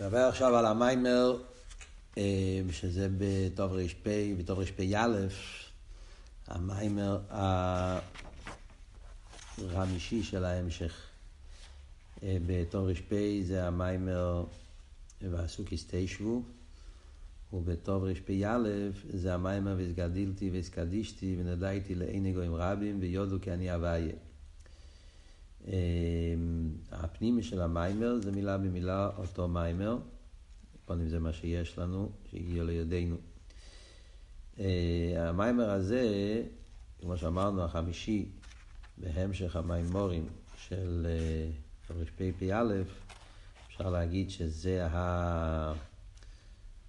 נדבר עכשיו על המיימר, אה, שזה בטוב ר"פ, בטוב ר"פ"א, המיימר הרמישי של ההמשך. אה, בטוב ר"פ זה המיימר והסוקיס תשבו, ובטוב ר"פ"א זה המיימר והסגדילתי והסקדישתי ונדעתי לעיני גויים רבים ויודו כי אני אביה. אמ, הפנימי של המיימר זה מילה במילה אותו מיימר, קודם זה מה שיש לנו, שהגיע לידינו. אה, המיימר הזה, כמו שאמרנו, החמישי, בהמשך המיימורים של אה, רפ"פ"א, אפשר להגיד שזה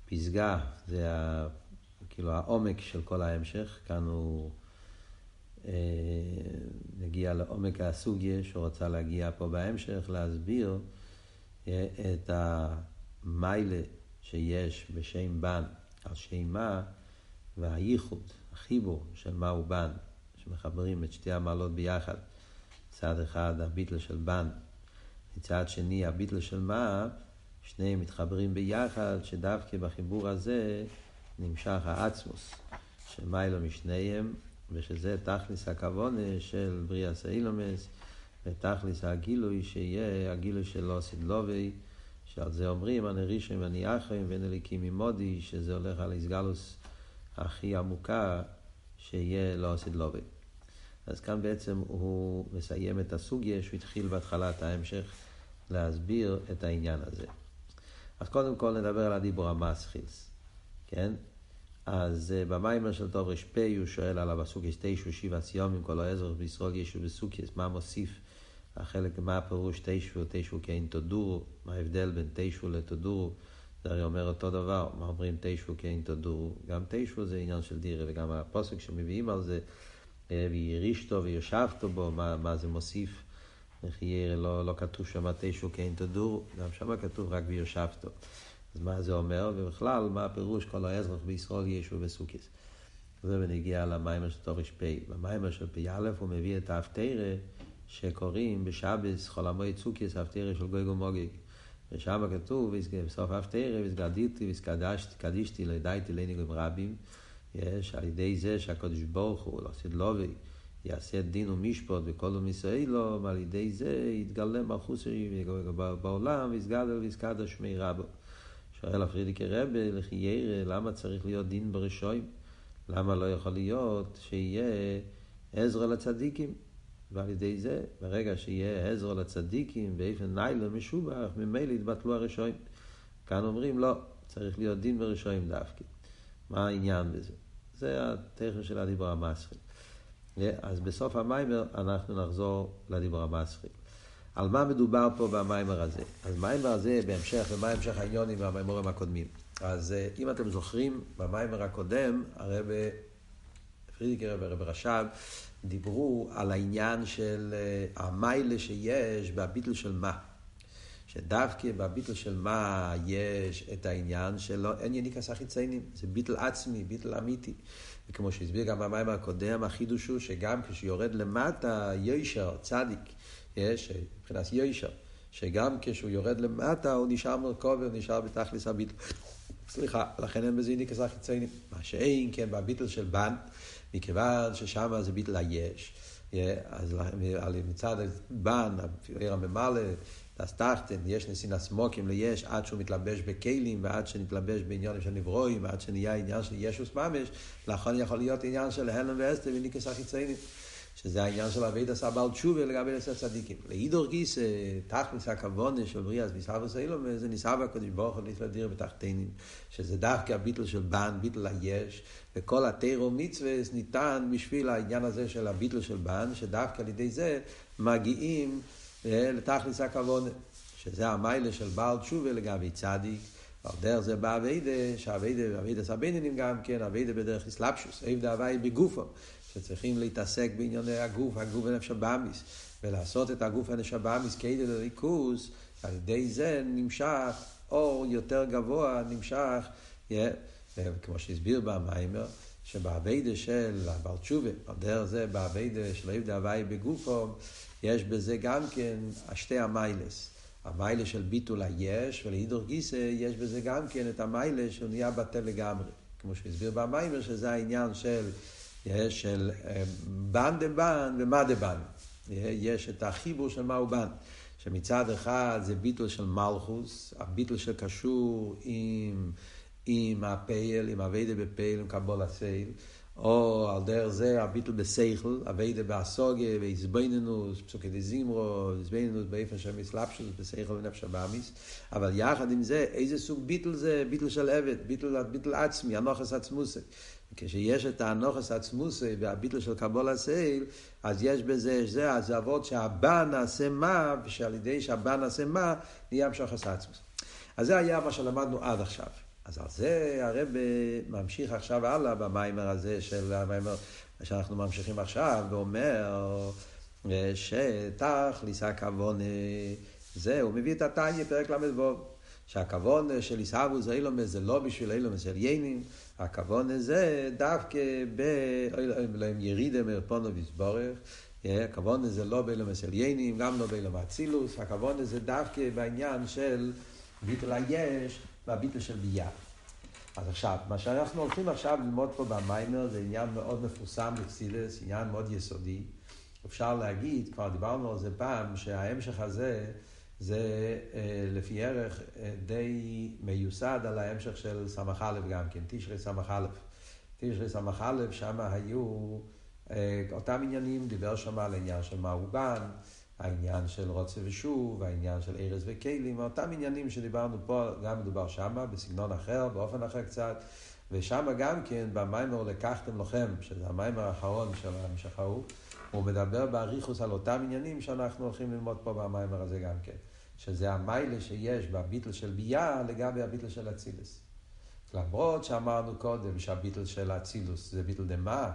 הפסגה, זה ה, כאילו העומק של כל ההמשך, כאן הוא... אה, נגיע לעומק הסוגיה שרוצה להגיע פה בהמשך, להסביר אה, את המיילה שיש בשם בן על שם מה והייחוד, החיבור של מה הוא בן, שמחברים את שתי המעלות ביחד. מצד אחד הביטל של בן, מצד שני הביטל של מה, שניהם מתחברים ביחד, שדווקא בחיבור הזה נמשך האצמוס, שמיילו משניהם ושזה תכלס הכוונה של בריאה סאילומס, ותכלס הגילוי שיהיה הגילוי של לא סדלובי, שעל זה אומרים, אני ראשון ואני אחרים ואין אליקים ממודי, שזה הולך על איסגלוס הכי עמוקה, שיהיה לא סדלובי. אז כאן בעצם הוא מסיים את הסוגיה שהוא התחיל בהתחלת ההמשך להסביר את העניין הזה. אז קודם כל נדבר על הדיבור המסחילס, כן? אז uh, במיימר של טוב ר"פ הוא שואל על הבסוקס תשע שבע סיומים כל העזר בישראל ישו בסוקס, מה מוסיף? החלק, מה הפירוש תשע ותשע כאין תודורו, מה ההבדל בין תשע לתודורו, זה הרי אומר אותו דבר, מה אומרים תשע כאין תודורו, גם תשע זה עניין של דירה וגם הפוסק שמביאים על זה, אה, וירישתו וישבתו בו, מה, מה זה מוסיף, ירא, לא, לא כתוב שם תשע כאין תודורו, גם שם כתוב רק וישבתו. אז מה זה אומר, ובכלל, מה הפירוש כל האזרח בישראל ישו וסוקיס. זה בנגיע למיימר של תורש פ'. במיימר של פ"א הוא מביא את האפתירה שקוראים בשבס חול המועד סוקיס, האפתירה של גוי גומוגי. ושם כתוב, בסוף האפתירה, והסגדיתי והסקדישתי לידייתי לניגים רבים. יש על ידי זה שהקדוש ברוך הוא, לא סדלובי, יעשה דין ומשפוט וכל ומיסאילו, על ידי זה יתגלה מלכוס בעולם, ויסגדל ויסקדש שמי רבו. שואל הפרידיקי רבה, לכי ירא, למה צריך להיות דין ברשויים? למה לא יכול להיות שיהיה עזרא לצדיקים? ועל ידי זה, ברגע שיהיה עזרא לצדיקים באופן ניילא משובח, ממילא יתבטלו הרשויים. כאן אומרים לא, צריך להיות דין ברשויים דווקא. מה העניין בזה? זה הטכן של הדיבור המסחי. אז בסוף המיימר אנחנו נחזור לדיבור המסחי. על מה מדובר פה במיימר הזה? אז מיימר הזה בהמשך, ומה המשך העניונים והמיימורים הקודמים. אז אה, אם אתם זוכרים, במיימר הקודם, הרב פרידיקר והרב רש"ב דיברו על העניין של אה, המיילה שיש בביטל של מה. שדווקא בביטל של מה יש את העניין שלא, אין יניקס החיציינים, זה ביטל עצמי, ביטל אמיתי. וכמו שהסביר גם במים הקודם, החידוש הוא שגם כשיורד למטה, יושר, צדיק, מבחינת יוישר, שגם כשהוא יורד למטה הוא נשאר מרכוב ונשאר בתכלס הביטל. סליחה, לכן אין בזה איניקס החיציינים. מה שאין, כן, בביטל של בן, מכיוון ששם זה ביטל היש. אז מצד בן, עיר הממלא, דס יש נסין סמוקים ליש עד שהוא מתלבש בכלים ועד שנתלבש בעניינים של נברואים ועד שנהיה עניין של ישוס ממש, לכן יכול להיות עניין של הלם ואסתר וניקס החיציינים. שזה העניין של אבי דסה בעל תשובה לגבי עשר צדיקים. לאידור גיס, תכלס הכוונה של בריאס ביסאבו סיילום, זה ניסה בקודש ברוך הוא להתלדיר בתחתינים, שזה דווקא הביטל של בן, ביטל היש, וכל התירו מצווה ניתן בשביל העניין הזה של הביטל של בן, שדווקא על ידי זה מגיעים לתכלס הכוונה, שזה המיילה של בעל תשובה לגבי צדיק. על דרך זה בא אביידה, שאביידה, אביידה גם כן, אביידה בדרך אסלאפשוס, אביידה הוואי בגופו, שצריכים להתעסק בענייני הגוף, הגוף ונפש הבאמיס, ולעשות את הגוף ונפש הבאמיס כדי לריכוז, על ידי זה נמשך אור יותר גבוה, נמשך, yeah, כמו שהסביר במיימר, שבאביידה של הבר תשובה, על דרך זה באביידה של אביידה הוואי בגופו, יש בזה גם כן שתי המיילס. המיילה של ביטול היש, ולהידור גיסא יש בזה גם כן את המיילה שהוא נהיה בטל לגמרי. כמו שהסביר במיימר, שזה העניין של, של דה בן ומה דה בן. יש את החיבור של מהו בן. שמצד אחד זה ביטול של מלכוס, הביטול שקשור עם, עם הפייל, עם אביידה בפייל, עם קבול הסייל, או על דרך זה הביטול בסייכל, אביידה באסוגיה, ואיזבנינוס, פסוקי דזימרו, איזבנינוס באיפן של מסלפשוס, בסייכל ונפש הבאמיס, אבל יחד עם זה, איזה סוג ביטול זה? ביטול של עבד, ביטול, ביטול עצמי, הנוחס עצמוסי. כשיש את הנוחס עצמוסי והביטול של קבול הסייל, אז יש בזה, זה, אז זה אבות שהבא נעשה מה, ושעל ידי שהבא נעשה מה, נהיה המשוחס עצמוס. אז זה היה מה שלמדנו עד עכשיו. אז על זה הרב ממשיך עכשיו הלאה במיימר הזה של המיימר שאנחנו ממשיכים עכשיו, ואומר שתכליס הכוון זה, הוא מביא את התניא פרק ל"ו, שהכוון של עיסאוו זה אילומס זה לא בשביל אילומס של יינים, הכוון הזה דווקא באילום ירידה מרפונו ויסבורך, הכוון הזה לא באילומס של יינים, גם לא באילום אצילוס, הכוון הזה דווקא בעניין של ביטול היש, והביטל של ביה. אז עכשיו, מה שאנחנו הולכים עכשיו ללמוד פה במיימר זה עניין מאוד מפורסם בפסידס, עניין מאוד יסודי. אפשר להגיד, כבר דיברנו על זה פעם, שההמשך הזה זה אה, לפי ערך אה, די מיוסד על ההמשך של סמ"ך גם כן, תשרי סמ"ך. תשרי סמ"ך, שם היו אה, אותם עניינים, דיבר שם על העניין של מעובן, העניין של רוצה ושוב, העניין של ארז וכלים, אותם עניינים שדיברנו פה, גם מדובר שמה, בסגנון אחר, באופן אחר קצת, ושם גם כן, במיימר לקחתם לכם, שזה המיימר האחרון של ההמשך ההוא, הוא מדבר באריכוס על אותם עניינים שאנחנו הולכים ללמוד פה במיימר הזה גם כן, שזה המיילה שיש בביטל של ביה לגבי הביטל של אצילס. למרות שאמרנו קודם שהביטל של אצילוס זה ביטל דמה,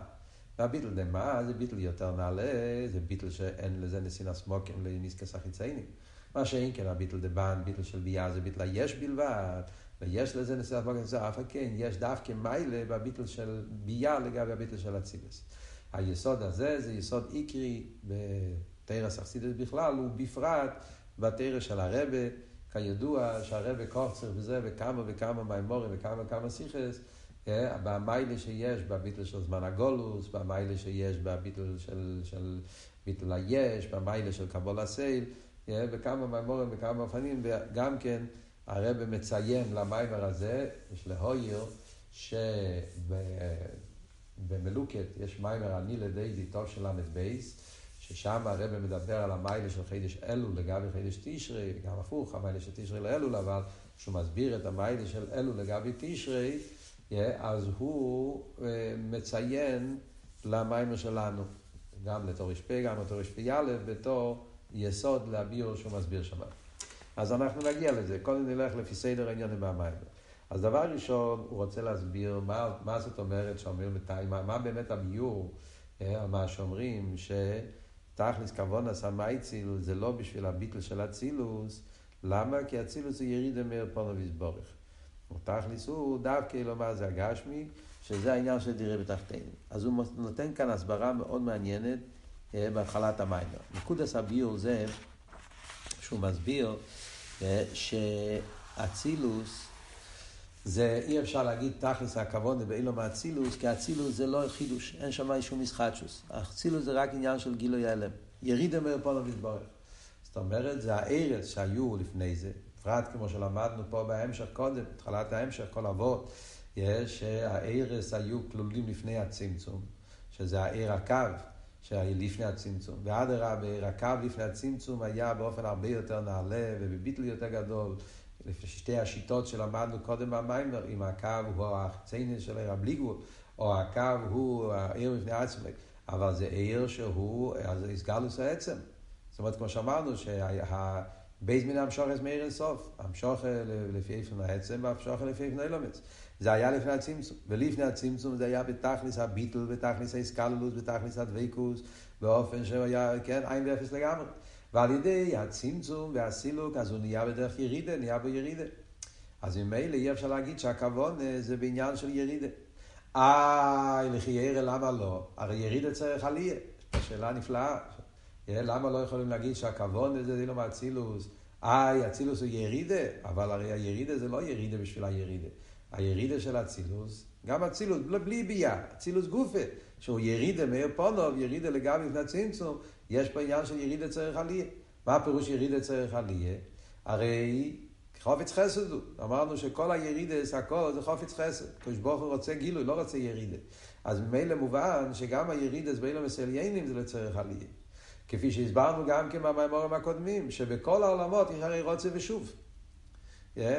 והביטל דמה זה ביטל יותר נעלה, זה ביטל שאין לזה נסין סמוקים לניסקס החיציינים. מה שאין כן הביטל דבן, ביטל של ביה זה ביטל היש בלבד, ויש לזה נסין סמוקים, זה אף כן, יש דווקא מיילה בביטל של ביה לגבי הביטל של אצילס. היסוד הזה זה יסוד איקרי בתרס אכסידס בכלל, ובפרט בתרס של הרבה, כידוע שהרבה קורצר וזה, וכמה וכמה מימורים וכמה וכמה סיכס, במיילה שיש בביטל של זמן הגולוס, במיילה שיש בביטל של, של ביטל היש, במיילה של קבול הסייל, וכמה מימורים וכמה אופנים, וגם כן הרב מציין למיימר הזה, יש להויר, שבמלוקת יש מיימר אני לדיידי טוב של ל"ב, ששם הרב מדבר על המיילה של חידש אלול לגבי חידש תשרי, גם הפוך, המיילה של תשרי לאלול, אבל כשהוא מסביר את המיילה של אלול לגבי תשרי, אז הוא אה, מציין למיימר שלנו, גם לתור רשפי, גם לתור א', בתור יסוד להביאו שהוא מסביר שם. אז אנחנו נגיע לזה, קודם נלך לפי סדר העניינים מהמיימר. אז דבר ראשון, הוא רוצה להסביר מה, מה זאת אומרת שאומרים בתיים, מה, מה באמת הביור אה, מה שאומרים, שתכלס כבון עשה מייציל זה לא בשביל הביטל של אצילוס, למה? כי אצילוס זה ירידה מאיר פונו ויסבורך. תכלס הוא דווקא לומר זה הגשמי, שזה העניין של דירה בתחתינו. אז הוא נותן כאן הסברה מאוד מעניינת אה, בהתחלת המיימר. נקודס הביור זה שהוא מסביר אה, שאצילוס זה אי אפשר להגיד תכלס הכבוד באילו מאצילוס, כי אצילוס זה לא חידוש, אין שם שום משחטשוס. אצילוס זה רק עניין של גילוי הלם. ירידה מארפון ומתברך. זאת אומרת, זה הארץ שהיו לפני זה, בפרט כמו שלמדנו פה בהמשך קודם, התחלת ההמשך, כל אבות, יש שהארס היו כלולים לפני הצמצום, שזה העיר הקו שהיה לפני הצמצום. ואדרבה, הקו לפני הצמצום היה באופן הרבה יותר נעלה ובביטל יותר גדול. לפי שתי השיטות שלמדנו קודם במיימר, אם הקו הוא החצייני של עיר הבליגו, או הקו הוא העיר לפני עצמי, אבל זה עיר שהוא, אז הסגלוס העצם. זאת אומרת, כמו שאמרנו, שה... בייז מן המשוכס מאיר אינסוף, המשוך לפי איפן העצם והמשוך לפי איפן אילומץ. זה היה לפני הצמצום, ולפני הצמצום זה היה בתכלס הביטל, בתכלס האיסקללוס, בתכלס הדבקוס, באופן שהוא היה, כן, עין ואפס לגמרי. ועל ידי הצמצום והסילוק, אז הוא נהיה בדרך ירידה, נהיה בירידה. אז ממילא אי אפשר להגיד שהכוון זה בעניין של ירידה. אה, לכי ירא, למה לא? הרי ירידה צריך עלייה. שאלה נפלאה. למה לא יכולים להגיד שהכוון זה דילו מאצילוס, איי, אצילוס הוא ירידה, אבל הרי הירידה זה לא ירידה בשביל הירידה. הירידה של אצילוס, גם אצילוס, בלי ביאה, אצילוס גופה, שהוא ירידה מאיר פונוב, ירידה לגבי לפני צמצום, יש פה עניין של ירידה צריך עליה. מה הפירוש ירידה צריך עליה? הרי חופץ חסד הוא. אמרנו שכל הירידס, הכל זה חופץ חסד. קדוש ברוך הוא רוצה גילוי, לא רוצה ירידה. אז ממילא מובן שגם הירידס באילום מסליינים זה לצריך עליה. כפי שהסברנו גם כן במימורים הקודמים, שבכל העולמות יש הרי רוצה ושוב.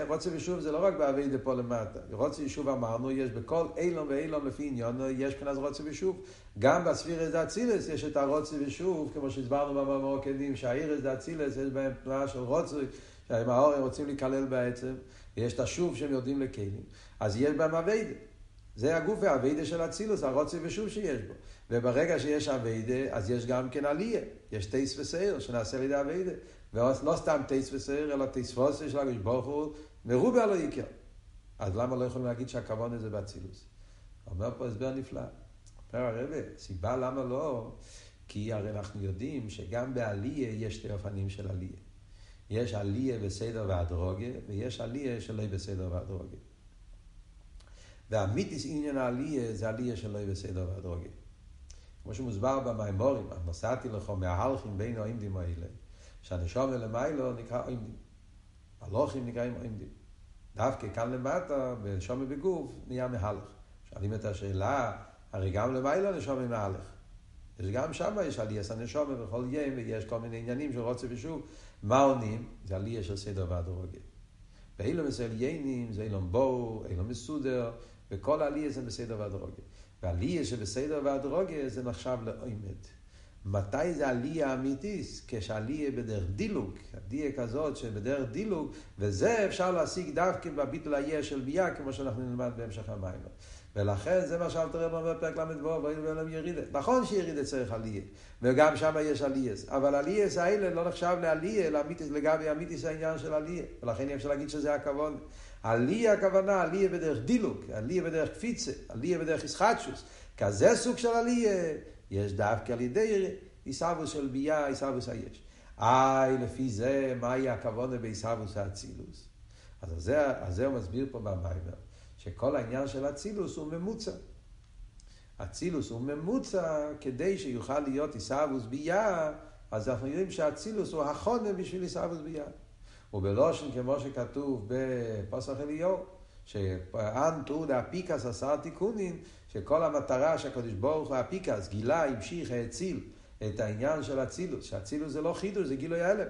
רוצה ושוב זה לא רק באבי דפו למטה. רוצה ושוב אמרנו, יש בכל אילום ואילום לפי עניון, יש מבחינת רוצה ושוב. גם בספירס דאצילס יש את הרוצה ושוב, כמו שהסברנו במאמר הקדים, שהאירס דאצילס יש בהם תנועה של רוצה, שעם האור הם רוצים להיכלל בעצם, ויש את השוב שהם יודעים לכלים. אז יש בהם אביידה. זה הגוף האביידה של אצילוס, הרוצה ושוב שיש בו. וברגע שיש אביידה, אז יש גם כן עלייה. יש טייס וסייר שנעשה על ידי אביידה. ולא סתם טייס וסייר, אלא טייס פוסר של הקדוש ברוך הוא, מרובה לא יקר. אז למה לא יכולים להגיד שהכוון הזה באצילוס? אומר פה הסבר נפלא. אומר הרבה, סיבה למה לא, כי הרי אנחנו יודעים שגם בעלייה יש שתי אופנים של עלייה. יש עלייה בסדר והדרוגה, ויש עלייה שלא בסדר והדרוגה. והמיתיס עניין העלייה זה עלייה שלא בסדר והדרוגה. כמו שמוסבר במימורים, מסעתי לך מההלכים בין העמדים האלה, שהנשום למיילו נקרא עמדים. הלוכים נקראים עמדים. דווקא כאן למטה, בנשום בגוף, נהיה מהלך. שואלים את השאלה, הרי גם למיילו נשום מהלך. יש גם שם יש עלייה הנשום בכל יום, ויש כל מיני עניינים של רוצה ושוב. מה עונים? זה עלייה של סדר והדרוגה. באילום מסליינים זה אילום בואו, אילום מסודר, וכל עלייה זה בסדר והדרוגה. ועלייה שבסדר והדרוגה זה נחשב לאוימת. מתי זה עלייה אמיתית? כשעלייה בדרך דילוג, עלייה כזאת שבדרך דילוג, וזה אפשר להשיג דווקא בביטול היש של ביה, כמו שאנחנו נלמד בהמשך המים. ולכן זה מה שאלת רב אומר בפרק ל"ו, ואילו בעולם ירידה. נכון שירידה צריך עלייה, וגם שם יש עלייס, אבל עלייס האלה לא נחשב לעלייה, לגבי אמיתיס העניין של עלייה, ולכן אי אפשר להגיד שזה הכוון. עלייה הכוונה, עלייה בדרך דילוג, עלייה בדרך קפיצה, עלייה בדרך ישחטשוס. כזה סוג של עלייה, יש דווקא על ידי עיסאוווס של ביה, עיסאוווס היש. איי, לפי זה, מהי הכוונה בעיסאוווס האצילוס? אז זה, אז זה הוא מסביר פה במיימר. שכל העניין של אצילוס הוא ממוצע. אצילוס הוא ממוצע כדי שיוכל להיות עיסאוווס ביה, אז אנחנו יודעים שאצילוס הוא החונם בשביל עיסאוווס ביה. ובלושן כמו שכתוב בפוסח אליהו, שאן טור דאפיקס עשר תיקונים, שכל המטרה שהקדוש ברוך הוא אפיקס גילה, המשיך, האציל את העניין של אצילוס, שאצילוס זה לא חידוש, זה גילוי הלם.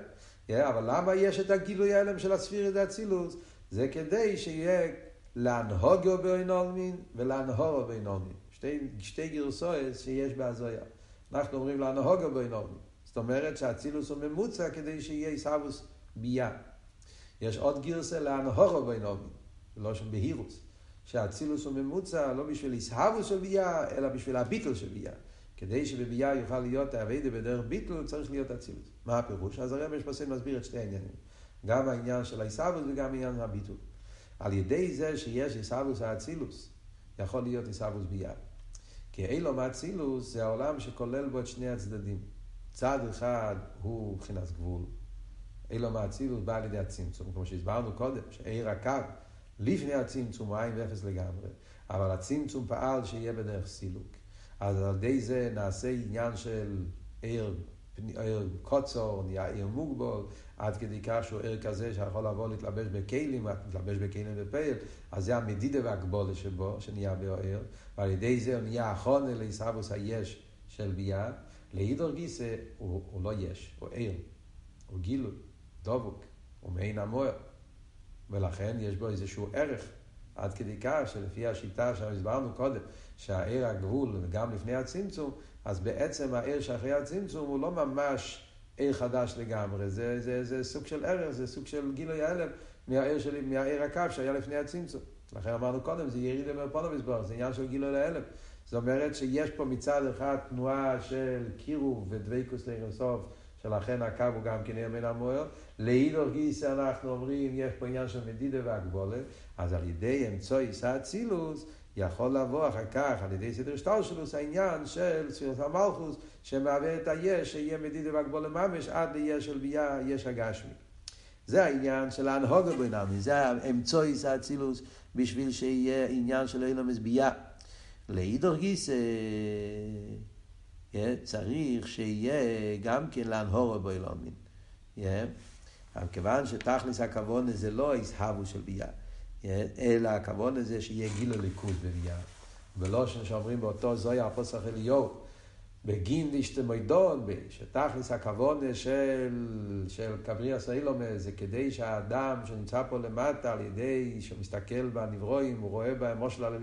Yeah, אבל למה יש את הגילוי הלם של הספירת האצילוס? זה כדי שיהיה להנהוגו בין עולמין ולהנהורו בין עולמין. שתי, שתי גרסויות שיש בהזויה. אנחנו אומרים להנהוגו בין עולמין. זאת אומרת שהאצילוס הוא ממוצע כדי שיהיה עיסאוווס ביה. יש עוד גרסה להנהורו בין עולמין, לא שם בהירוס. שהאצילוס הוא ממוצע לא בשביל עיסאוווס של ביה, אלא בשביל הביטל של ביה. כדי שבביה יוכל להיות האביידה בדרך ביטל, צריך להיות אצילוס. מה הפירוש? אז הרב פסק מסביר את שתי העניינים. גם העניין של העיסאוווס וגם העניין של הביטול. על ידי זה שיש עיסאוווס האצילוס, יכול להיות עיסאוווס ביד. כי אילום האצילוס זה העולם שכולל בו את שני הצדדים. צד אחד הוא מבחינת גבול. אילום האצילוס בא על ידי הצמצום, כמו שהסברנו קודם, שעיר הקו לפני הצמצום הוא עין ואפס לגמרי, אבל הצמצום פעל שיהיה בדרך סילוק. אז על ידי זה נעשה עניין של עיר עיר קוצור, נהיה עיר מוגבול, עד כדי כך שהוא עיר כזה שיכול לבוא להתלבש בכלים, להתלבש בכלים בפייל, אז זה המדידה והגבולה שבו, שנהיה בעיר, ועל ידי זה הוא נהיה אחרונה לעיסאוווס היש של ביאה, להידור גיסא הוא, הוא לא יש, הוא עיר, הוא גילוי, דבוק, הוא מעין המוער, ולכן יש בו איזשהו ערך. עד כדי כך שלפי השיטה שהסברנו קודם, שהעיר הגבול, וגם לפני הצמצום, אז בעצם העיר שאחרי הצמצום הוא לא ממש עיר חדש לגמרי, זה, זה, זה סוג של ערך, זה סוג של גילוי ההלם מהעיר, מהעיר הקו שהיה לפני הצמצום. לכן אמרנו קודם, זה ירידה מפונוביסבור, זה עניין של גילוי ההלם. זאת אומרת שיש פה מצד אחד תנועה של קירוב ודבקוס לאינסוף, שלכן הקו הוא גם כן מן המוער. לאידור גיסא אנחנו אומרים, יש פה עניין של מדידה והגבולת, אז על ידי אמצעי האצילוס, יכול לבוא אחר כך, על ידי סדר שטר שלו, זה העניין של ספירת המלכוס, שמהווה את היש, שיהיה מדידה והגבול לממש, עד ליש של ביה, יש הגשמי. זה העניין של ההנהוגה בינמי, זה האמצויס האצילוס בשביל שיהיה עניין של אילומס ביה. לאידור גיסא צריך שיהיה גם כן להנהורו באילומין. אבל כיוון שתכלס הכוונה זה לא ההסהבו של ביה, אלא הכוונה זה שיהיה גיל הליכוז בביה. ולא שאומרים באותו זוהי הפוסח אליהו, בגין דשתמוידון, שתכלס הכוונה של, של קבריה סאילומה זה כדי שהאדם שנמצא פה למטה על ידי שמסתכל בנברואים, הוא רואה בהם מושל על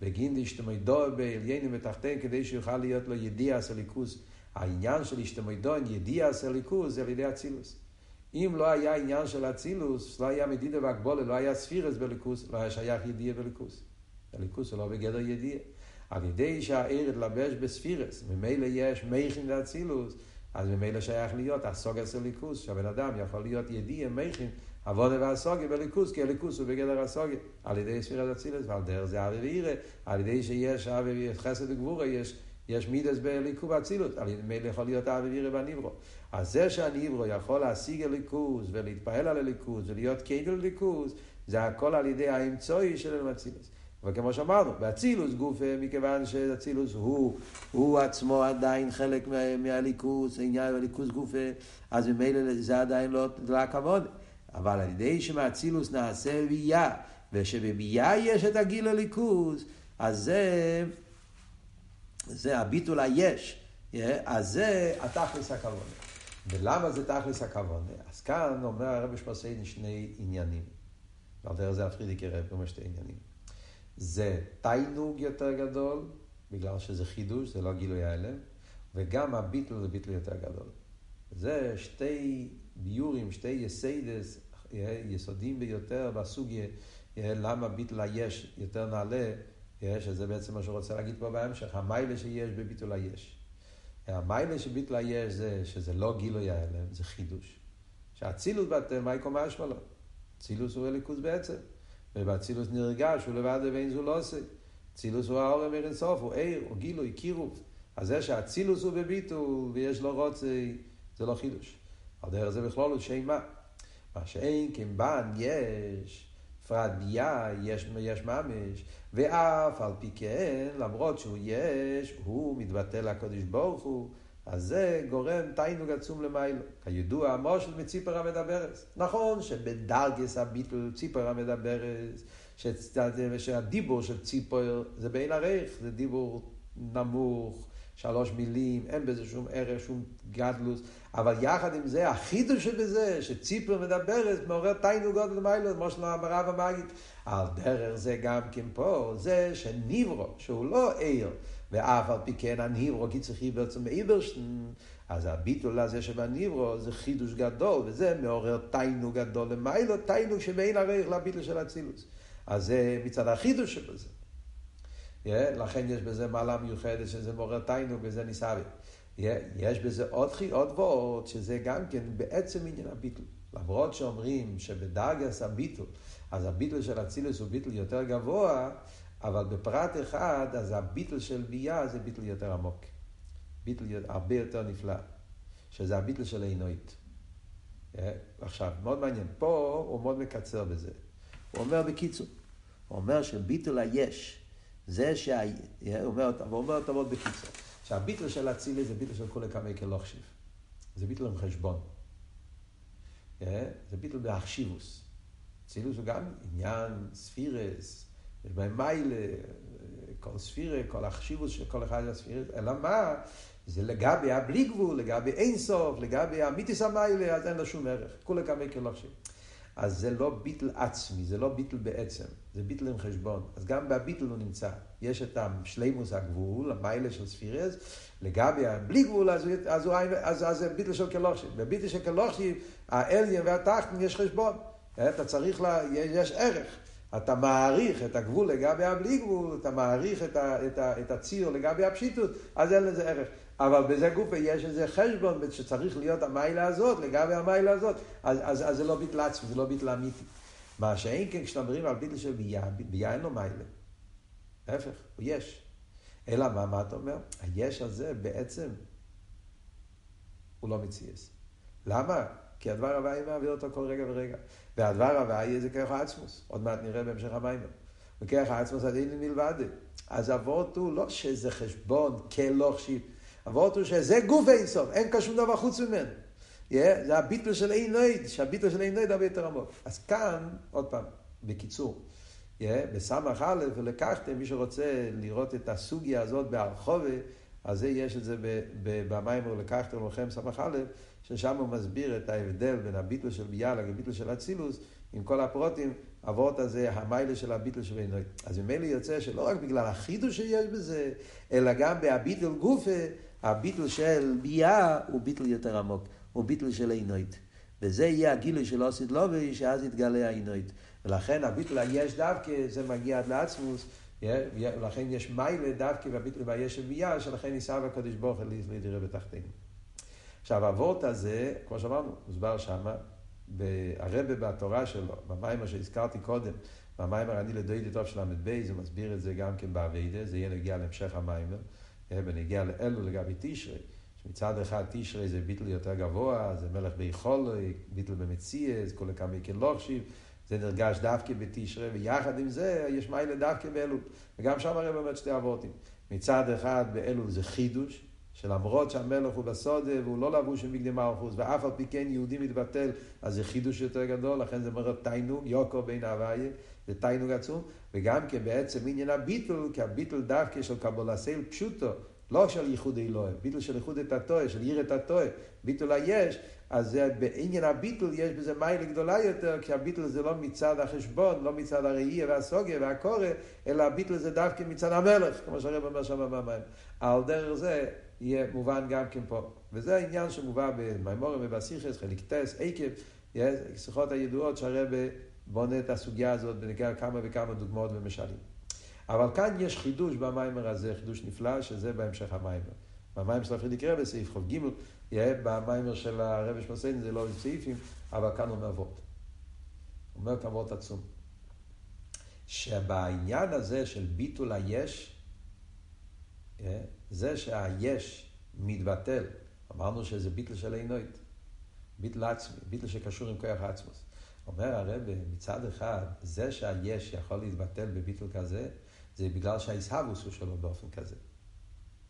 בגין דשתמוידון בעליינים ותחתיהם כדי שיוכל להיות לו ידיע סליקוס. העניין של השתמוידון, ידיע סליקוס, זה על ידי אצילוס. אם לא היה עניין של אצילוס, לא היה מדידה והגבולה, לא היה ספירס בליכוס, לא היה שייך ידיע בליכוס. הליכוס הוא לא בגדר ידיע. על ידי שהעיר התלבש בספירס, ממילא יש מייכין ואצילוס, אז ממילא שייך להיות הסוגה של ליכוס, שהבן אדם יכול להיות ידיע מייכין, עבודה והסוגה בליכוס, כי הליכוס הוא בגדר הסוגה, על ידי ספירת אצילוס, ועל דרך זה אבי ואירא, על ידי שיש אבי חסד וגבורה, יש, יש מידס בליקו ואצילות, על ידי יכול להיות אבי ואירא בניברו. אז זה שהניברו יכול להשיג הליכוס ולהתפעל על הליכוס ולהיות קיידל ליכוס, זה הכל על ידי האמצעי של אצילוס. אבל כמו שאמרנו, באצילוס גוף, מכיוון שאצילוס הוא, הוא עצמו עדיין חלק מהליכוס, עניין הליכוס גוף, אז ממילא זה עדיין לא, לא הכבוד. אבל על ידי שמאצילוס נעשה בייה, ושבבייה יש את הגיל הליכוס, אז זה, זה הביטול היש, אז זה התכלס הכבוד. ולמה זה תכלס הכבוד? אז כאן אומר הרב שפרסיידן שני עניינים. ועל דרך זה הפרידיקי רב אומר שתי עניינים. זה תיינוג יותר גדול, בגלל שזה חידוש, זה לא גילוי ההלם, וגם הביטל זה ביטל יותר גדול. זה שתי ביורים, שתי יסיידס, יסודים ביותר בסוגיה, למה ביטל היש יותר נעלה, שזה בעצם מה שהוא רוצה להגיד פה בהמשך, המיילה שיש בביטול היש. המיילה של ביטול היש זה שזה לא גילוי ההלם, זה חידוש. שהאצילות בתמה היא קומה שמאלה. אצילוס הוא הליכוז בעצם. ובאצילוס נרגש, הוא לבד ואין זו לא עושה. אצילוס הוא האור אמר אינסוף, הוא עיר, הוא גילוי, קירוב. אז זה שהאצילוס הוא בביטול ויש לו רוצה, זה לא חידוש. על דרך זה בכלול הוא שם מה. מה שאין כמבן יש, פרט ביה, יש, יש ממש, ואף על פי כן, למרות שהוא יש, הוא מתבטא לקודש ברוך הוא. אז זה גורם תיינוג עצום למיילו. כידוע, המושל מציפר המדברס. נכון שבדרגס הביטל ציפר המדברס, שהדיבור של ציפר זה בין הרייך, זה דיבור נמוך, שלוש מילים, אין בזה שום ערך, שום גדלוס, אבל יחד עם זה, החידוש שבזה, שציפר מדברת, מעורר תיינוג עוד למיילו, כמו שלא אמרה במגיד. על דרך זה גם כן פה, זה שניברו, שהוא לא עיר, ואף על פי כן הניברו, כי צריכי בעצם מאיברשטיין, אז הביטול הזה שבניברו זה חידוש גדול, וזה מעורר תיינוג גדול למיילו, תיינוג שבין הרייך לביטול של אצילוס. אז זה מצד החידוש שבזה. Yeah, לכן יש בזה מעלה מיוחדת שזה מעורר תיינוג וזה ניסאבי. יש בזה עוד, עוד ועוד, שזה גם כן בעצם עניין הביטול. למרות שאומרים שבדרגס הביטול, אז הביטול של אצילוס הוא ביטול יותר גבוה, אבל בפרט אחד, אז הביטל של ביה זה ביטל יותר עמוק. ביטל הרבה יותר נפלא, שזה הביטל של העינוית. אה, עכשיו, מאוד מעניין, פה הוא מאוד מקצר בזה. הוא אומר בקיצור, הוא אומר שביטל היש, זה שה... אה, הוא אומר אותו מאוד בקיצור, שהביטל של אצילי זה ביטל של כולי כמי כלוכשיב. זה ביטל עם חשבון. אה, זה ביטל באחשיבוס. אצילוס הוא גם עניין ספירס, יש בהם מיילה, כל ספירה, כל החשיבות של כל אחד מהספירות, אלא מה? זה לגבי הבלי גבול, לגבי אין סוף, לגבי המיתיס המיילה, אז אין לו שום ערך. כולי כמי כלושים. אז זה לא ביטל עצמי, זה לא ביטל בעצם, זה ביטל עם חשבון. אז גם בביטל הוא נמצא. יש את השלימוס הגבול, המיילה של ספירס, לגבי הבלי גבול, אז, אז, אז, אז זה ביטל של כלושים. בביטל של כלושים, האליין והתחתן יש חשבון. אתה צריך, לה, יש ערך. אתה מעריך את הגבול לגבי הבלי גבול, אתה מעריך את, ה, את, ה, את הציר לגבי הפשיטות, אז אין לזה ערך. אבל בזה גופה יש איזה חשבון שצריך להיות המיילה הזאת, לגבי המיילה הזאת, אז, אז, אז זה לא ביטל עצמי, זה לא ביטל אמיתי. מה שאין כן כשמדברים על ביטל של ביה, ביה אין לו מיילה. להפך, הוא יש. אלא מה, מה אתה אומר? היש הזה בעצם הוא לא מציאס. למה? כי הדבר הוואי מעביר אותו כל רגע ורגע. והדבר הוואי זה כרך עצמוס, עוד מעט נראה בהמשך המים. וכרך עצמוס הדין מלבד. אז אבות הוא לא שזה חשבון כלוך שיב, אבות הוא שזה גוף אינסוף, אין כאן שום דבר חוץ ממנו. Yeah, זה הביטל של אין נויד, שהביטל של אין נויד הרבה יותר עמוק. אז כאן, עוד פעם, בקיצור, yeah, בסמך א' ולקחתם, מי שרוצה לראות את הסוגיה הזאת בהרחובה, אז זה יש את זה במים ולקחתם לכם סמך א', ששם הוא מסביר את ההבדל בין הביטל של ביאללה לביטל של אצילוס, עם כל הפרוטים, אבות הזה, המיילה של הביטל של בינוי. אז ממילא יוצא שלא רק בגלל החידוש שיש בזה, אלא גם בהביטל גופה, הביטל של ביאה הוא ביטל יותר עמוק, הוא ביטל של עינוית. וזה יהיה הגילוי של אוסית לובי, שאז יתגלה העינוית. ולכן הביטל היש דווקא, זה מגיע עד לעצמוס, ולכן יש מיילה דווקא בביטל והיש של ביאה, שלכן יישא בקדוש ברוך הוא להידירה בתחתינו. עכשיו, הוורט הזה, כמו שאמרנו, מוסבר שמה, הרבה בתורה שלו, במיימר שהזכרתי קודם, במיימר אני לדוידי טוב של ל"ב, זה מסביר את זה גם כן באביידה, זה יהיה נגיע להמשך המיימר, ונגיע לאלו לגבי תשרי, שמצד אחד תשרי זה ביטל יותר גבוה, זה מלך ביכול, ביטל במציאס, כל כמה כן לוחשיב, זה נרגש דווקא בתשרי, ויחד עם זה יש מיילה דווקא באלול, וגם שם הרב אומר שתי אבותים. מצד אחד באלול זה חידוש, שלמרות שהמלך הוא בסודה והוא לא לבוש עם בגדי מלכוס, ואף על פי כן יהודי מתבטל, אז זה חידוש יותר גדול, לכן זה אומר תיינוג, יוקו בין הוויה, זה תיינוג עצום, וגם כן בעצם עניין הביטל, כי הביטל דווקא של קבולסייל פשוטו, לא של ייחוד אלוהים, ביטל של ייחוד את הטועה, של עיר את הטועה, ביטל היש, אז בעניין הביטל יש בזה מיילה גדולה יותר, כי הביטל זה לא מצד החשבון, לא מצד הראייה והסוגיה והקורא, אלא הביטל זה דווקא מצד המלך, כמו שהרב אומר שם במים. על דרך זה יהיה מובן גם כן פה. וזה העניין שמובא במימורים ובסיכס, חלק טס, עקב, שיחות הידועות שהרבא בונה את הסוגיה הזאת בנגיע כמה וכמה דוגמאות ומשלים. אבל כאן יש חידוש במיימר הזה, חידוש נפלא, שזה בהמשך המיימר. במיימר של הפרידיק רבי, סעיף ח"ג, יהיה במיימר של הרבי שמוסיין, זה לא סעיפים, אבל כאן הוא אומר אבות. הוא אומר כאן עצום. שבעניין הזה של ביטול היש, זה שהיש מתבטל, אמרנו שזה ביטל של עינוית, ביטל עצמי, ביטל שקשור עם כוח עצמוס. אומר הרב, מצד אחד, זה שהיש יכול להתבטל בביטל כזה, זה בגלל שהאיסהבוס הוא שלו באופן כזה.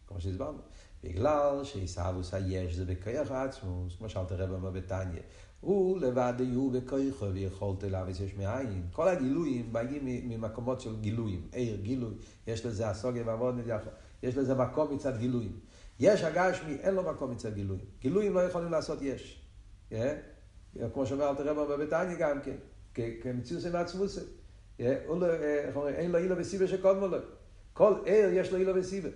כמו שהסברנו. בגלל שאיסהבוס היש זה בכוח עצמוס, כמו שאלת הרב אומר בתניא. הוא לבד יהיו בכוחו ויכולת להביס יש מאין. כל הגילויים באים ממקומות של גילויים. עיר, גילוי, יש לזה הסוגיה ועבוד. יש לזה מקום מצד גילויים. יש הגשמי, אין לו מקום מצד גילויים. גילויים לא יכולים לעשות יש. Yeah? כמו שאומר אלתר רבא בביתניה גם כן, כמציאות עם עצמוסי. אין לו אילו וסיבה שקודמו לו. כל ער יש לו אילו וסיבה.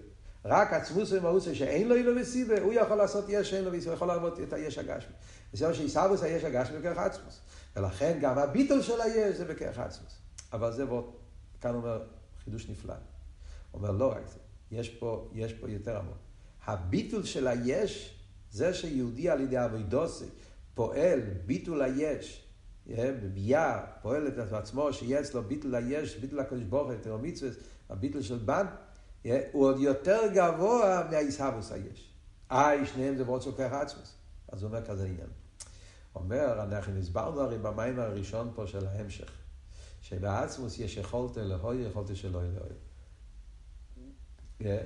רק עצמוס ומאוסי שאין לו אילו וסיבה, הוא יכול לעשות יש שאין לו וסיבה, הוא יכול לעבוד את היש הגשמי. זה שעיסאוויס היש הגשמי בכרך עצמוס. ולכן גם הביטול של היש זה בכרך עצמוס. אבל זה ועוד, כאן אומר חידוש נפלא. אומר לא רק זה. יש פה, יש פה יותר עמוק. הביטול של היש, זה שיהודי על ידי אבידוסי פועל ביטול היש, בביאה, פועל את עצמו, שיהיה אצלו ביטול היש, ביטול הקדוש ברוך הוא, מצווה, הביטול של בן, הוא עוד יותר גבוה מהאיסהבוס היש. אה, שניהם זה מאוד סוכר עצמוס. אז הוא אומר כזה עניין. אומר, אנחנו הסברנו הרי במים הראשון פה של ההמשך, שבעצמוס יש יכולת אלוהי, יכולת שלא אלוהי.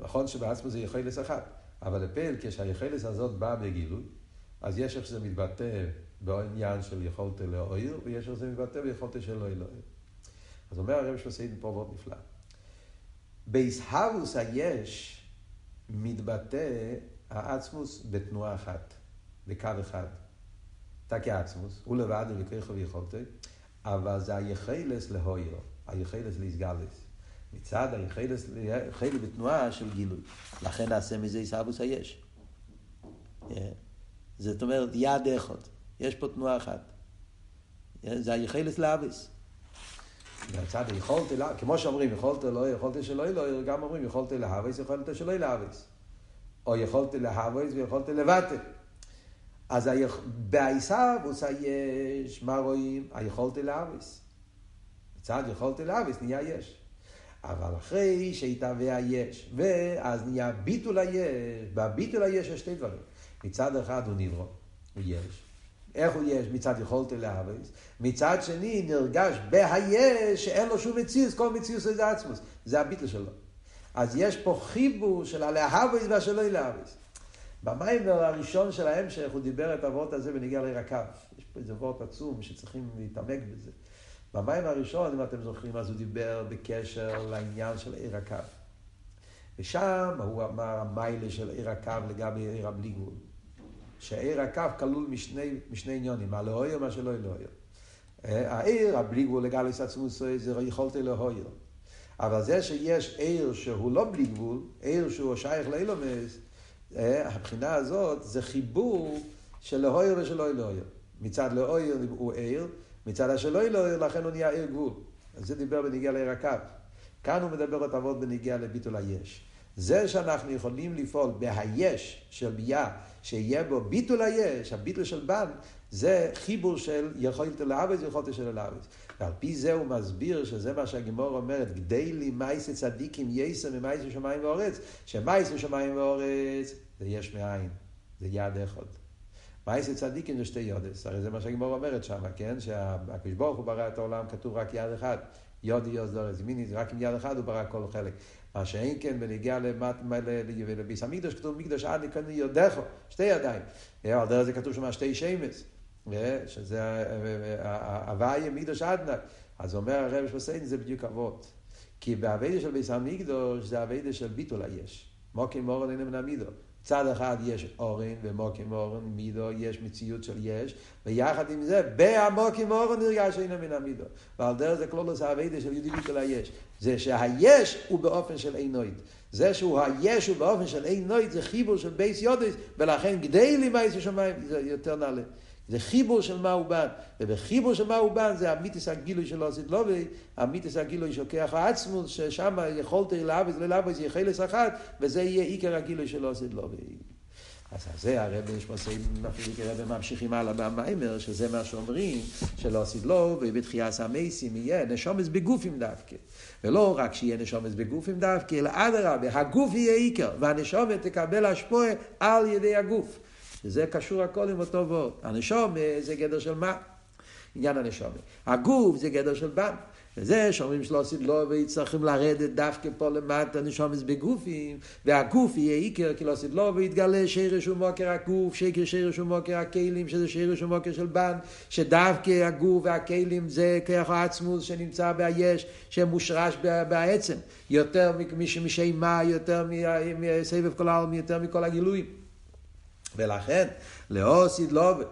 נכון שבעצמו זה יכולס אחת, אבל לפעיל כשהיכולס הזאת באה בגילוי, אז יש איך שזה מתבטא בעניין של יכולת לאויר, ויש איך שזה מתבטא ביכולת של לא אלוהיר. אז אומר הרב שעושה פה מאוד נפלא. באיסהבוס היש מתבטא העצמוס בתנועה אחת, בקו אחד. אתה כעצמוס, הוא לבד ולכך ויכולת, אבל זה היכלס להויר, היכלס להסגלס. מצד היחלס, חלק בתנועה של גילוי. לכן נעשה מזה עיסאוווס היש. אה, זאת אומרת, יד אחד. יש פה תנועה אחת. זה היחלס לאביס. מהצד יכולת, כמו שאומרים, יכולת לא, יכולת שלא לא, גם אומרים יכולת להאביס, יכולת שלא להאביס. או יכולת להאביס ויכולת לבטל. אז בעיסאוווס היש, מה רואים? היכולת להאביס. מצד יכולת להאביס נהיה יש. אבל אחרי שהתהווה היש, ואז נהיה ביטול היש, בביטול היש יש שתי דברים. מצד אחד הוא נברא, הוא יש. איך הוא יש מצד יכולתי להאביס, מצד שני נרגש בהיש שאין לו שום מציאות, כל מציאות זה עצמוס, זה הביטל שלו. אז יש פה חיבור של הלהאביס והשלא להאביס. במיימר הראשון של ההמשך הוא דיבר את הוורט הזה ונגיע לעיר הקו. יש פה איזה וורט עצום שצריכים להתעמק בזה. במיימר הראשון, אם אתם זוכרים, אז הוא דיבר בקשר לעניין של עיר הקו. ושם הוא אמר המיילה של עיר הקו לגבי עיר הבלי גבול. שעיר הקו כלול משני, משני עניונים, מה לאויר, מה שלא לאויר. העיר, הבלי גבול לגליס עצמוס, זה יכולתי לאויר. אבל זה שיש עיר שהוא לא בלי גבול, עיר שהוא שייך לאילומס, הבחינה הזאת זה חיבור של לאויר ושל לאויר. מצד לאויר הוא עיר, מצד השלא לאויר, לכן הוא נהיה עיר גבול. אז זה דיבר בניגיע לעיר הקו. כאן הוא מדבר את אבות בניגיע לביטול היש. זה שאנחנו יכולים לפעול בהיש של ביה, שיהיה בו ביטול היש, הביטול של בן, זה חיבור של יכולת לאבס ויכולת של לאבס. ועל פי זה הוא מסביר שזה מה שהגימור אומרת, גדי לי מייסי צדיקים יסר ממייסי שמיים ואורץ, שמייסי שמיים ואורץ זה יש מאין, זה יד אחד. מייסי צדיקים זה שתי יודס, הרי זה מה שהגימור אומרת שם, כן? שהקדוש ברוך הוא ברא את העולם, כתוב רק יד אחד. יודי יוז דורס ימיני, רק עם יד אחד הוא ברא כל חלק. מה שאין כן בנגיע לביס המקדוש, כתוב מקדוש עד לקנו יודכו, שתי ידיים. על דרך זה כתוב שם שתי שמס, שזה הוויה מקדוש עדנה. אז אומר הרב שפוסיין, זה בדיוק אבות. כי באביידה של ביס המקדוש זה אביידה של ביטול היש. מוקים מורן אינם נמידו. צד אחד יש אורן, ומוקים אורן, מידו, יש מציאות של יש, ויחד עם זה, בהמוקים אורן נרגש אינו מן המידו. ועל דרך זה כלולוס האביידה של יהודי ביטול היש. זה שהיש הוא באופן של אינויד. זה שהוא היש הוא באופן של אינויד, זה חיבור של בייס יודס, ולכן גדי לי מייס השמיים, זה יותר נעלה. זה חיבור של מה הוא בן, ובחיבור של מה הוא בן זה המיתיס הגילוי של עושית לובי, המיתיס הגילוי כוח העצמוס, ששם יכולתי לאבס ללאבס יחלס אחת, וזה יהיה עיקר הגילוי של עושית לובי. אז זה הרב יש מסעים, הרב ממשיכים הלאה במיימר, שזה מה שאומרים, שלא עשית לו, ובתחייס המייסים יהיה נשומס בגופים דווקא. ולא רק שיהיה נשומס בגופים דווקא, אלא אדרבה, הגוף יהיה עיקר, והנשומת תקבל השפועה על ידי הגוף. שזה קשור הכל עם אותו וורט. הנשום זה גדר של מה? עניין הנשום. הגוף זה גדר של בן. וזה שאומרים שלא עשית לו ויצטרכים לרדת דווקא פה למטה נשומס בגופים, והגוף יהיה עיקר כי לא עשית לו ויתגלה שרש ומוקר הגוף, שקר שרש ומוקר הכלים, שזה שרש ומוקר של בן, שדווקא הגוף והכלים זה כוח העצמוס שנמצא ביש, שמושרש בעצם, יותר משמה, יותר מסבב כל העולם, יותר מכל הגילויים. ולכן, לאוסיד לוב,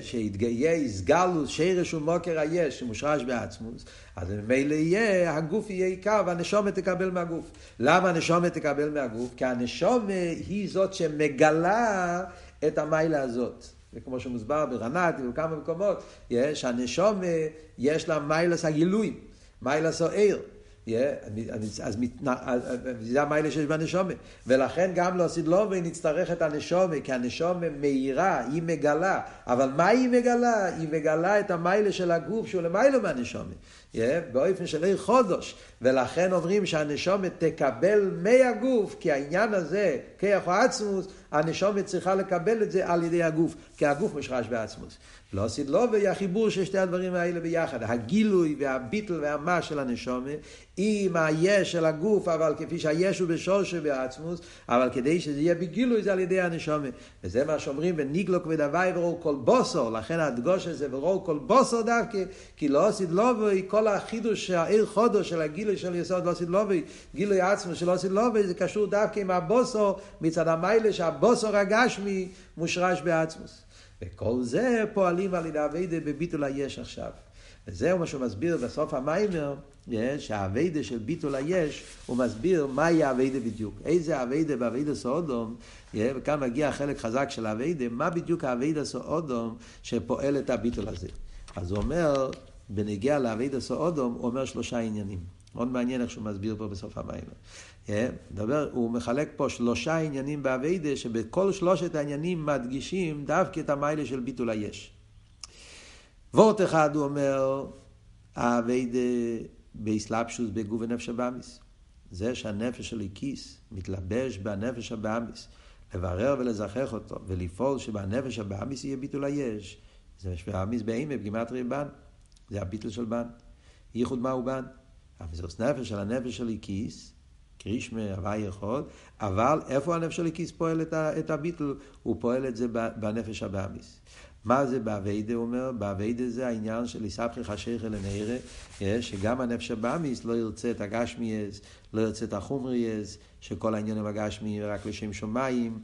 שיתגיה יסגלוס שרש ומוקר היש שמושרש בעצמוס, אז ממילא יהיה, הגוף יהיה עיקר והנשומת תקבל מהגוף. למה הנשומת תקבל מהגוף? כי הנשומת היא זאת שמגלה את המיילה הזאת. וכמו שמוסבר ברנת ובכמה מקומות, יש הנשומת, יש לה מיילס הגילויים, מיילס העיר. אז זה המיילה שיש בנשומה. ולכן גם להוסיד לובי נצטרך את הנשומה, כי הנשומה מאירה, היא מגלה. אבל מה היא מגלה? היא מגלה את המיילה של הגוף שהוא למיילה מהנשומה. באופן של עיר חודש. ולכן אומרים שהנשומת תקבל מהגוף, כי העניין הזה, כיח או עצמוס, הנשומת צריכה לקבל את זה על ידי הגוף, כי הגוף משרש בעצמוס. לא עשית לו והחיבור של שתי הדברים האלה ביחד, הגילוי והביטל והמה של הנשומת, עם היש של הגוף, אבל כפי שהיש הוא בשורש בעצמוס, אבל כדי שזה יהיה בגילוי זה על ידי הנשומת. וזה מה שאומרים, וניגלוק ודווי ורואו כל בוסו, לכן הדגוש הזה ורואו כל בוסו דווקא, כי לא עשית לו כל החידוש, העיר חודו של הגילוי של יסוד לא לו גילוי עצמו של לא לו זה קשור דווקא עם הבוסו, מצד המיילה שהבוסו רגשמי מושרש בעצמוס. וכל זה פועלים על ידי אביידה בביטול היש עכשיו. וזהו מה שהוא מסביר בסוף המיימר, שהאביידה של ביטול היש, הוא מסביר מהי האביידה בדיוק. איזה האביידה באביידה סאודום, וכאן מגיע החלק חזק של האביידה, מה בדיוק האביידה סאודום שפועל את הביטול הזה. אז הוא אומר, בנוגע לעבודת האדם, הוא אומר שלושה עניינים. מאוד מעניין איך שהוא מסביר פה בסוף המאמר. מדבר, הוא מחלק פה שלושה עניינים בעבודה, שבכל שלושת העניינים מדגישים דווקא את המעלה של ביטול היש. וורט אחד הוא אומר, העבודה בהתלבשות בגוף ונפש הבהמית. זה שהנפש האלוקית מתלבש בנפש הבהמית, לברר ולזכח אותו, ולפעול שבנפש הבאמיס יהיה ביטול היש, זה שבאמיס באימה, בגימטרי בן. זה הביטל של בן. ייחוד מהו בן? המזרס נפש של הנפש של איקיס, קרישמה, הוואי יכול, אבל איפה הנפש של איקיס פועל את, את הביטל? הוא פועל את זה בנפש הבאמיס. מה זה באביידה, אומר? באביידה זה העניין של איסבכי חשיך אל הנערה, שגם הנפש הבאמיס לא ירצה את הגשמיאס, לא ירצה את החומריאס, שכל העניין עם הגשמי רק לשם שמיים,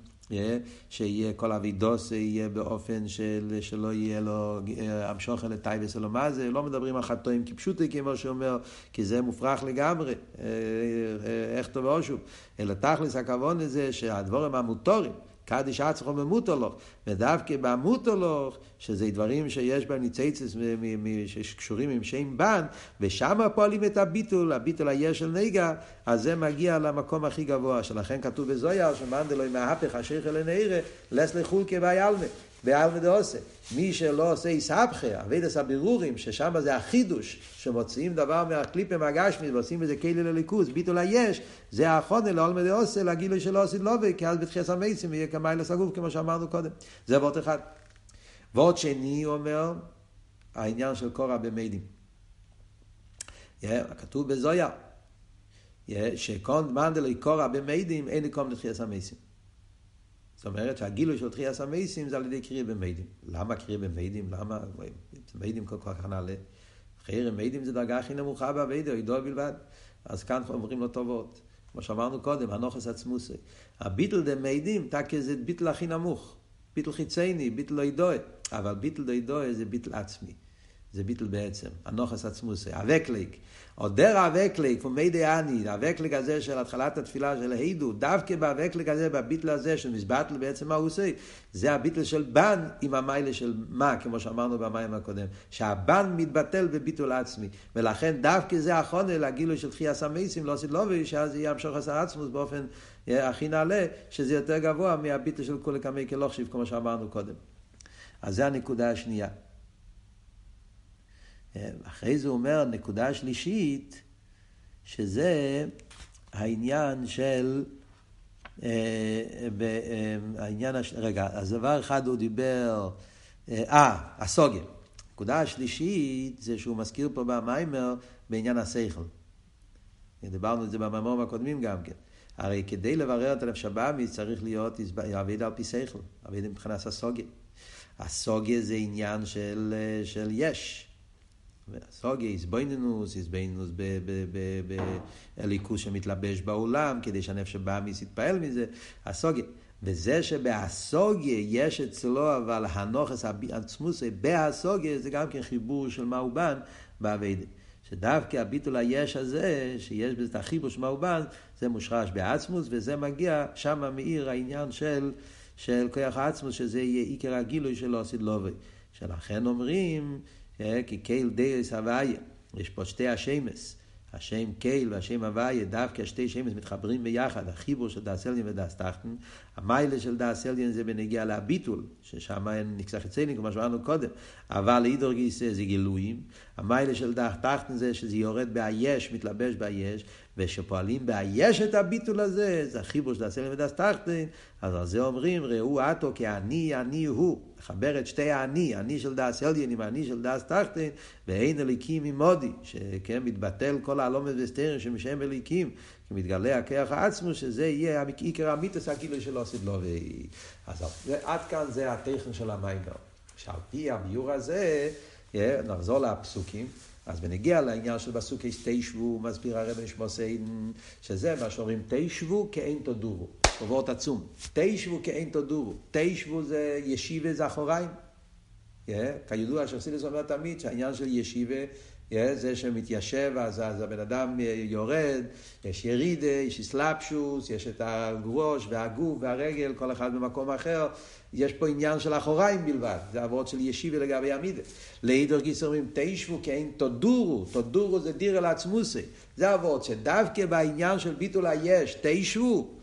שיהיה כל אבידוס יהיה באופן של, שלא יהיה לו המשוך אל טייבס אלא מה זה, לא מדברים על חטואים כפשוטי כמו שאומר, כי זה מופרך לגמרי, איך טוב ואושוב, אלא תכלס הכוון לזה שהדבורים המוטורים קדיש עצמו במוטולוך, ודווקא במוטולוך, שזה דברים שיש בהם ניציצס שקשורים עם שם בן, ושם פועלים את הביטול, הביטול היש של נגע, אז זה מגיע למקום הכי גבוה, שלכן כתוב בזויר, שמנדלוי מהפך השייך אל הנעירה, לס לחולקה בעלמה. בעלמא דעושה. מי שלא עושה איסהפכה, אבידס הבירורים, ששם זה החידוש, שמוציאים דבר מהקליפה מהגשמית ועושים בזה כלי לליכוז, ביטול היש, זה האחרונה לעלמא דעושה, לגילוי שלא עשית לובי, כי אז בתחייס המייסים יהיה כמיילס הגוף, כמו שאמרנו קודם. זה וורט אחד. וורט שני אומר, העניין של קורא במיידים. כתוב בזויה, שקון מנדלי קורא במיידים, אין לקום לתחייס המייסים. זאת אומרת שהגילוי של תחייה סמייסים זה על ידי קריאה במיידים. למה קריאה במיידים? למה? מיידים כל כך נעלה. חייר מיידים זה דרגה הכי נמוכה באביידו, עידו בלבד. אז כאן אומרים לו טובות. כמו שאמרנו קודם, הנוכס עצמוסי. הביטל דה מיידים, תקה זה ביטל הכי נמוך. ביטל חיצייני, ביטל לא ידועה. אבל ביטל לא ידועה זה ביטל עצמי. זה ביטל בעצם, הנוכס עצמוסי, הווקליק. או דר הווקליק, ומי אני, הווקליק הזה של התחלת התפילה של הידו, דווקא בהווקליק הזה, בביטל הזה של מזבטל בעצם מה הוא עושה, זה הביטל של בן עם המיילה של מה, כמו שאמרנו במים הקודם, שהבן מתבטל בביטול עצמי, ולכן דווקא זה החונה לגילוי של תחייה סמייסים, לא עשית לובי, שאז יהיה המשוך עשר עצמוס באופן הכי נעלה, שזה יותר גבוה מהביטל של כולי קמי כלוכשיב, כמו שאמרנו קודם. אז זה הנקודה השנייה. אחרי זה הוא אומר, נקודה שלישית, שזה העניין של... אה, אה, העניין, הש... רגע, אז דבר אחד הוא דיבר, אה, הסוגיה. נקודה השלישית זה שהוא מזכיר פה במיימר בעניין השכל. דיברנו את זה במאמרים הקודמים גם כן. הרי כדי לברר את הנפש הבאמי צריך להיות עביד על פי שכל, עביד מבחינת הסוגיה. הסוגיה זה עניין של, של יש. סוגיה, איזבוינינוס, איזבוינינוס באליקוס שמתלבש בעולם, כדי שהנפש הבאמיס יתפעל מזה, הסוגיה. וזה שבהסוגיה יש אצלו אבל הנוכס עצמוסי בהסוגיה זה גם כן חיבור של מאובן באביידה. שדווקא הביטול היש הזה, שיש בזה את החיבור של מאובן, זה מושרש בעצמוס, וזה מגיע, שם מאיר העניין של, של כוח העצמוס, שזה יהיה עיקר הגילוי של עושית לובי. שלכן אומרים כי קייל דייס הוויה, יש פה שתי השמס, השם קייל והשם הוויה, דווקא שתי שמס מתחברים ביחד, החיבור של דאס אלדין ודאס טחטן, המיילה של דאס אלדין זה בנגיע להביטול, ששם אין נקסח אצלנו, כמו שאמרנו קודם, אבל אידור גיסא זה גילויים, המיילה של דאס טחטן זה שזה יורד באייש, מתלבש באייש, ושפועלים באייש את הביטול הזה, זה החיבור של אלדין ודאס טחטן, אז על זה אומרים, ראו עטו כאני, אני הוא. לחבר את שתי האני, אני של דאס אלדין עם האני של דאס טחטן, ואין אליקים עם מודי, שכן מתבטל כל העלומת וסתרים שמשם אליקים, כי מתגלה הכיח העצמו, שזה יהיה עיקר המיתוס הכאילו שלא עשית לו. אז עד כאן זה הטכן של המיימר. שעל פי הביור הזה, נחזור לפסוקים. אז בנגיע לעניין של בסוכי תשבו, מסביר הרב נשמוסיין, שזה מה שאומרים תשבו כאין תודורו. וורט עצום. תשבו כאין תודורו. תשבו זה ישיבה זה אחוריים. Yeah, כידוע שחסידס אומר תמיד שהעניין של ישיבה זה שמתיישב אז, אז הבן אדם יורד, יש ירידה, יש אסלאפשוס, יש את הגרוש והגוף והרגל, כל אחד במקום אחר. יש פה עניין של אחוריים בלבד, זה עבוד של ישיבה לגבי עמידה. לאידר גיס אומרים תשבו כאין תודורו, תודורו זה דירה לעצמוסי. זה עבוד שדווקא בעניין של ביטול היש, תשבו,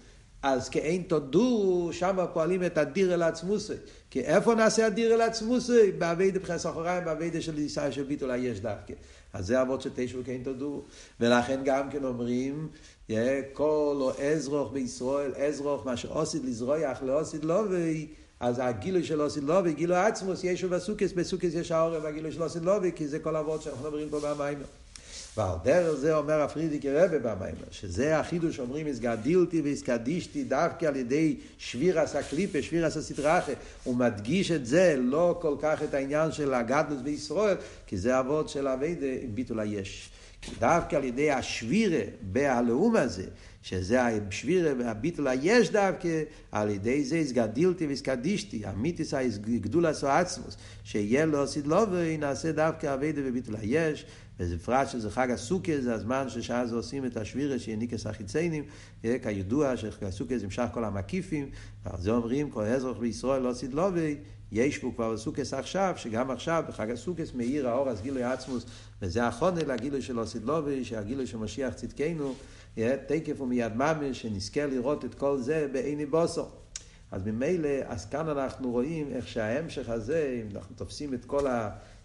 אז כאין תודו, שם פועלים את הדיר אל עצמוסי. כי איפה נעשה הדיר אל עצמוסי? בעבידה בחס אחוריים, בעבידה של ישראל של ביטול היש דווקא. אז זה אבות של תשע וכאין תודו. ולכן גם כן אומרים, כל או אזרוך בישראל, אזרוך מה שעושית לזרויח לעושית לא, אז הגילוי של אוסיד לובי, גילוי עצמוס, ישו בסוכס, בסוכס יש העורב, הגילוי של אוסיד לובי, כי זה כל אבות שאנחנו מדברים פה במים. ועל דרך זה אומר הפרידיקי רבה במיימר, שזה החידוש אומרים הסגדילתי והסקדישתי דווקא על ידי שבירס הקליפה, שבירס הסטרחה, הוא מדגיש את זה, לא כל כך את העניין של הגדלוס בישראל, כי זה אבות של אביידה עם ביטול היש. דווקא על ידי השבירה בהלאום הזה, שזה השבירה והביטול היש דווקא, על ידי זה הסגדילתי והסקדישתי, המיתיס הגדול עשו עצמוס, שיהיה לו סדלובי, נעשה דווקא אביידה וביטול היש. וזה פרט שזה חג הסוכה, זה הזמן ששעה זה עושים את השבירה שיניקס החיציינים, כידוע שחג הסוכה זה המשך כל המקיפים, ועל זה אומרים כל אזרח בישראל לא סדלובי, יש פה כבר בסוכס עכשיו, שגם עכשיו בחג הסוכס מאיר האור אז גילוי עצמוס, וזה החונה לגילוי של אוסידלובי, שהגילוי של משיח צדקנו, תקף ומיד ממש, שנזכה לראות את כל זה בעיני בוסו. אז ממילא, אז כאן אנחנו רואים איך שההמשך הזה, אם אנחנו תופסים את כל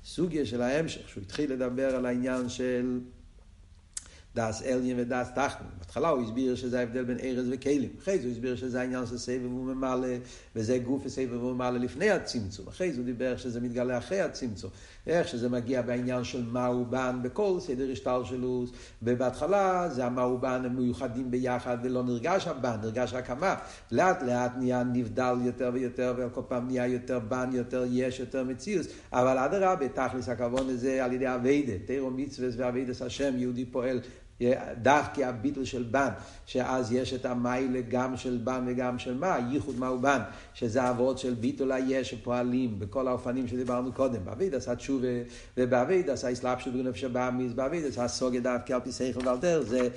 הסוגיה של ההמשך, שהוא התחיל לדבר על העניין של דס אליין ודס תחתון. בהתחלה הוא הסביר שזה ההבדל בין ארז וכלים. אחרי זה הוא הסביר שזה העניין של סבב וממלא, וזה גוף וסבב וממלא לפני הצמצום. אחרי זה הוא דיבר שזה מתגלה אחרי הצמצום. איך שזה מגיע בעניין של מהו בן בכל סדר השתלשלות. ובהתחלה זה המהו בן הם מיוחדים ביחד ולא נרגש הבן, נרגש רק המה. לאט לאט נהיה נבדל יותר ויותר, וכל פעם נהיה יותר בן, יותר יש, יותר מציאות. אבל אדרבה, תכלס הכוון הזה על ידי אביידה, תירו מצווה ואביידס השם, יהודי פועל דווקא הביטל של בן, שאז יש את המיילה גם של בן וגם של מה, ייחוד מהו בן, שזה אבות של ביטול היש שפועלים בכל האופנים שדיברנו קודם, בעביד עשה תשובה, ובעביד עשה אסלאפשות בנפש הבאמיס, עשה סוגיה דווקא על פי שכל ועל דרך זה,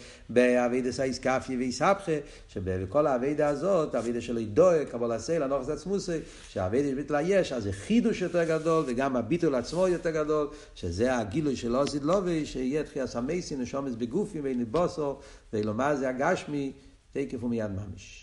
עשה איסקפיה ואיסבכה, שבכל העבידה הזאת, העבידה של אידוי, קבול הסייל, הנוחס עצמוסי, שהעבידה של ביטול היש, אז זה חידוש יותר גדול, וגם הביטול עצמו יותר גדול, שזה הגילוי של עוזיד לובי, שיהיה תחייה סמייסין ושומץ בגוף גופי ואין בוסו, ואילו מה זה הגשמי, תקף ומיד ממש.